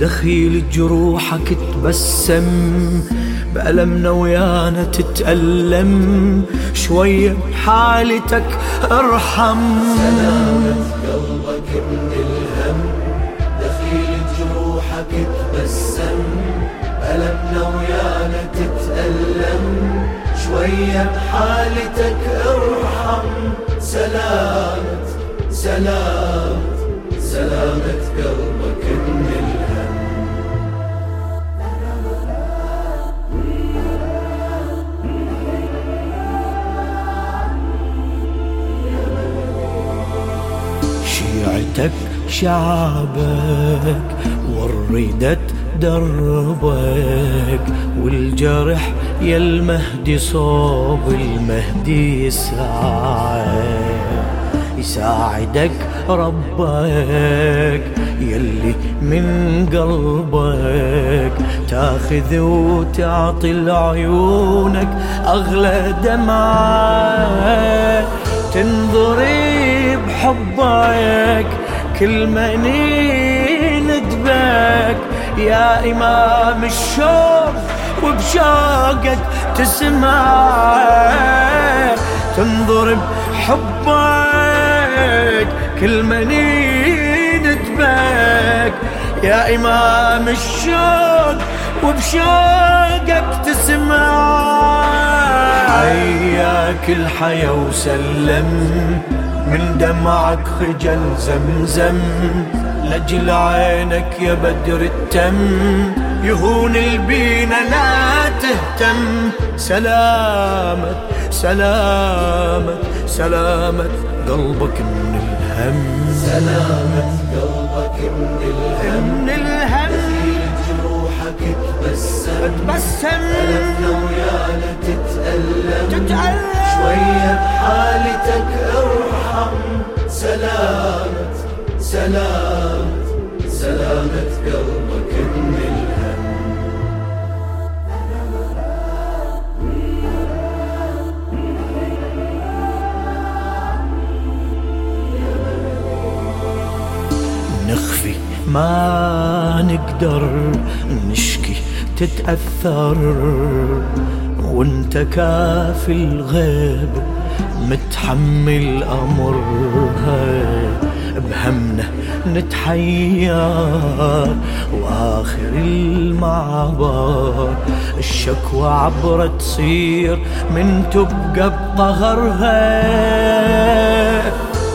دخيل جروحك تبسم بألمنا ويانا تتألم. شوية بحالتك أرحم. سلامة قلبك من الهم دخيل جروحك تبسم. بألمنا ويانا تتألم. شوية بحالتك أرحم. سلامة سلامة. شيعتك شعبك والردة دربك. والجرح يا المهدي صوب المهدي يسعى يساعدك ربك. يلي من قلبك تاخذ وتعطي لعيونك أغلى دمعة. تنظري بحبك كل منين ندبك. يا إمام الشوق وبشوقك تسمع تنظر بحبك كل منين تبك يا إمام الشوق وبشوقك تسمع حياك الحيا وسلم من دمعك خجل زمزم. لجل عينك يا بدر التم يهون البينا لا تهتم. سلامة سلامة سلامة قلبك من الهم. سلامة قلبك من الهم. من الهم جروحك تبسم تبسم ألمنا ويانا تتألم. تتألم. شوية بحالتك ارحم. سلامة سلامة سلامة قلبك من الهم. نخفي ما نقدر نشكي تتأثر. وأنت كافي الغيب متحمل أمرها بهمنا نتحير وآخر المعبر. الشكوى عبرة تصير من تبقى بقهرها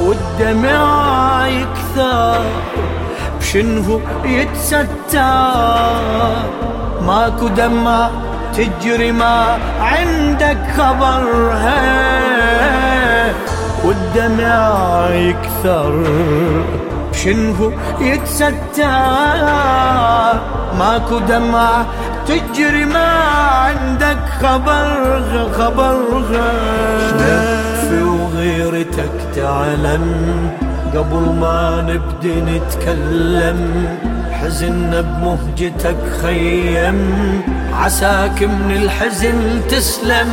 والدمع يكثر. بشنه يتستر ماكو دمع تجري ما عندك خبرها والدمع يكثر. بشنه يتستر ماكو دمع تجري ما عندك خبرها خبرها في وغيرتك تعلم قبل ما نبدي نتكلم حزن بمهجتك خيم. عساك من الحزن تسلم.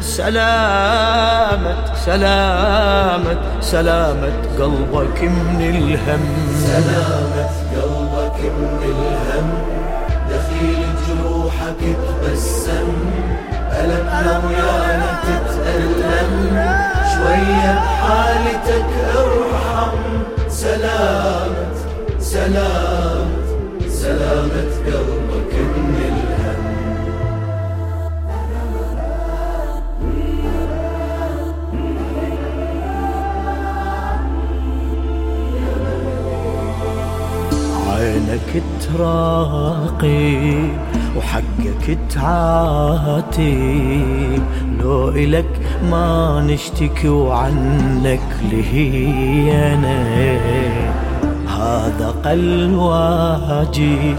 سلامة سلامة سلامة قلبك من الهم. سلامة قلبك من الهم. دخيل جروحك تبسم. ألمنا ويانا تتألم شوية بحالتك عينك تراقي وحقك تعاتي. لو إلك ما نشتكي وعنك لهي أنا صادق الواجب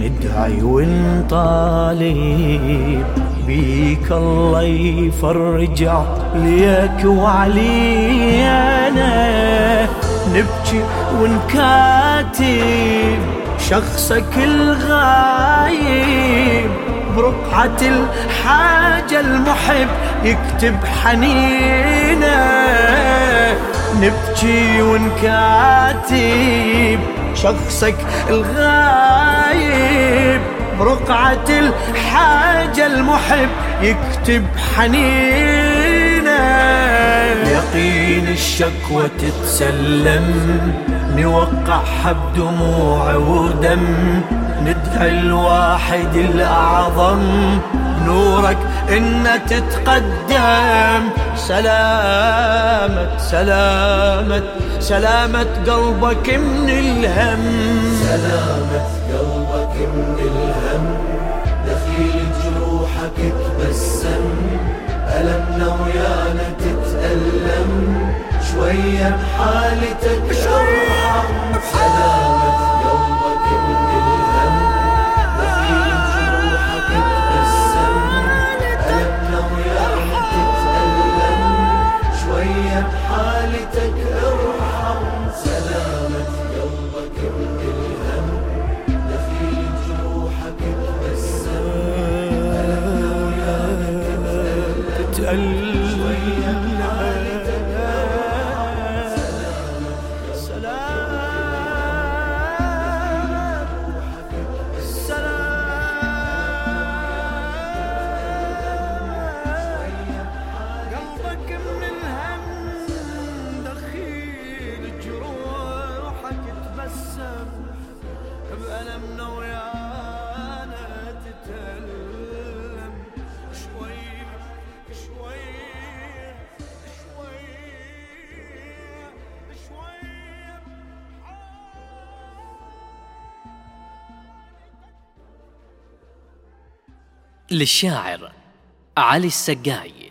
ندعي ونطالب. بيك الله يفرج عليك وعلينا. نبكي ونكاتب شخصك الغايب. برقعة الحاجة المحب يكتب حنينة. نبكي ونكاتب شخصك الغايب. برقعة الحاجة المحب يكتب حنينة. يقين الشكوى تتسلم. نوقعها بدموع ودم ندعي الواحد الأعظم. نورك إن تتقدم. سلامة سلامة سلامة قلبك من الهم. سلامة قلبك من الهم. شوية بحالتك ويانا تتألم. شوي شوي شوي شوي. للشاعر علي السقاي.